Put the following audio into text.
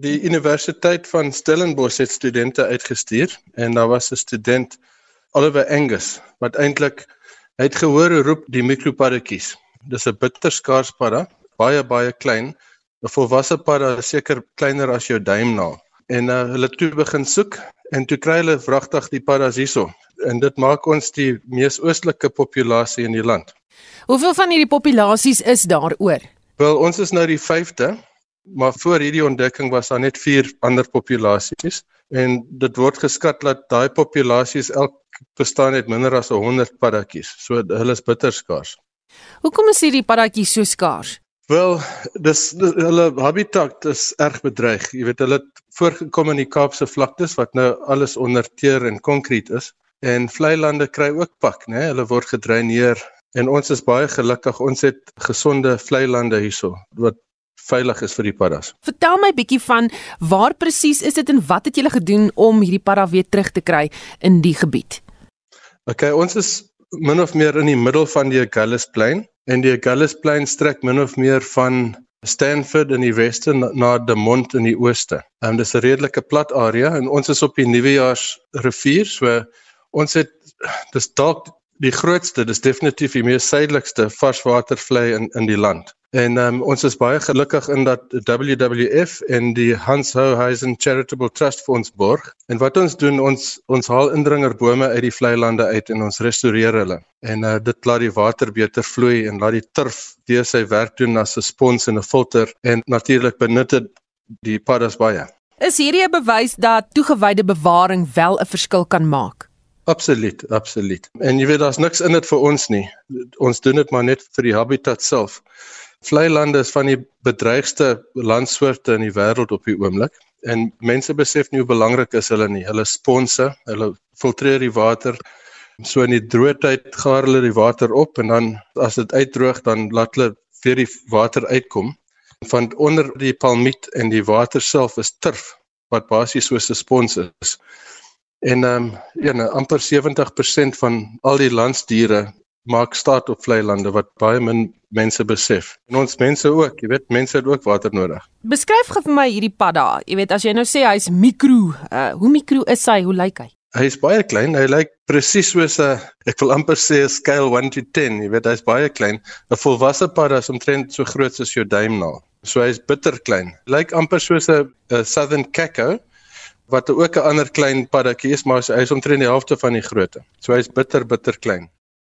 Die Universiteit van Stellenbosch het studente uitgestuur en daar was 'n student Oliver Angus wat eintlik hy het gehoor hoe roep die mikropaddatjies. Dis 'n bitterskaars padda, baie baie klein. 'n Volwasse padda is seker kleiner as jou duimnaal. En uh, hulle toe begin soek en toe kry hulle vragtig die paddas hierso. En dit maak ons die mees oostelike populasie in die land. Hoeveel van hierdie populasies is daar oor? Wel, ons is nou die 5de, maar voor hierdie ontdekking was daar net 4 ander populasies en dit word geskat dat daai populasies elk bestaan net minder as 100 paddatjies. So hulle is bitter skaars. Hoekom is hierdie paddatjies so skaars? Wel, dis, dis hulle habitat is erg bedreig. Jy weet hulle het voorgekom in die Kaapse vlaktes wat nou alles onder teer en konkreet is en vlei lande kry ook pak, né? Hulle word gedreineer en ons is baie gelukkig ons het gesonde vlei lande hierso wat veilig is vir die paddas. Vertel my bietjie van waar presies is dit en wat het julle gedoen om hierdie padda weer terug te kry in die gebied? OK, ons is min of meer in die middel van die Agulhas Plain en die Agulhas Plain strek min of meer van Stanford in die weste na De Mont in die ooste. En dis 'n redelike plat area en ons is op die Nuwejaars rivier, so ons het dis dalk die grootste, dis definitief die mees suidelikste varswatervlei in in die land. En um, ons is baie gelukkig in dat WWF en die Hans Houhuizen Charitable Trust vir ons borg. En wat ons doen, ons ons haal indringerbome uit die vlei lande uit en ons restoreer hulle. En uh, dit laat die water beter vloei en laat die turf deur sy werk doen as 'n spons en 'n filter en natuurlik benut dit die paddas baie. Is hierdie 'n bewys dat toegewyde bewaring wel 'n verskil kan maak? Absoluut, absoluut. En jy weet daar's niks in dit vir ons nie. Ons doen dit maar net vir die habitat self. Vlei lande is van die bedreigste landsoorte in die wêreld op die oomblik en mense besef nie hoe belangrik is hulle nie. Hulle sponse, hulle filtreer die water. So in die droë tyd gaar hulle die water op en dan as dit uitdroog dan laat hulle weer die water uitkom. Van onder die palmiet en die water self is turf wat basies soos 'n spons is. En ehm um, ja, nou, amper 70% van al die landsdiere maak staat op vlei lande wat baie min mense besef. En ons mense ook, jy weet, mense het ook water nodig. Beskryf gou vir my hierdie padda. Jy weet, as jy nou sê hy's mikro, uh, hoe mikro is hy? Hoe lyk hy? Hy is baie klein. Hy lyk presies soos 'n ek wil amper sê 'n scale 1 to 10. Jy weet, hy's baie klein. 'n Volwasse padda is omtrent so groot soos jou duimnaal. So hy's bitter klein. Lyk amper soos 'n Southern Caco wat ook 'n ander klein paddatjie is, maar hy is omtrent die helfte van die grootte. So hy's bitter bitter klein.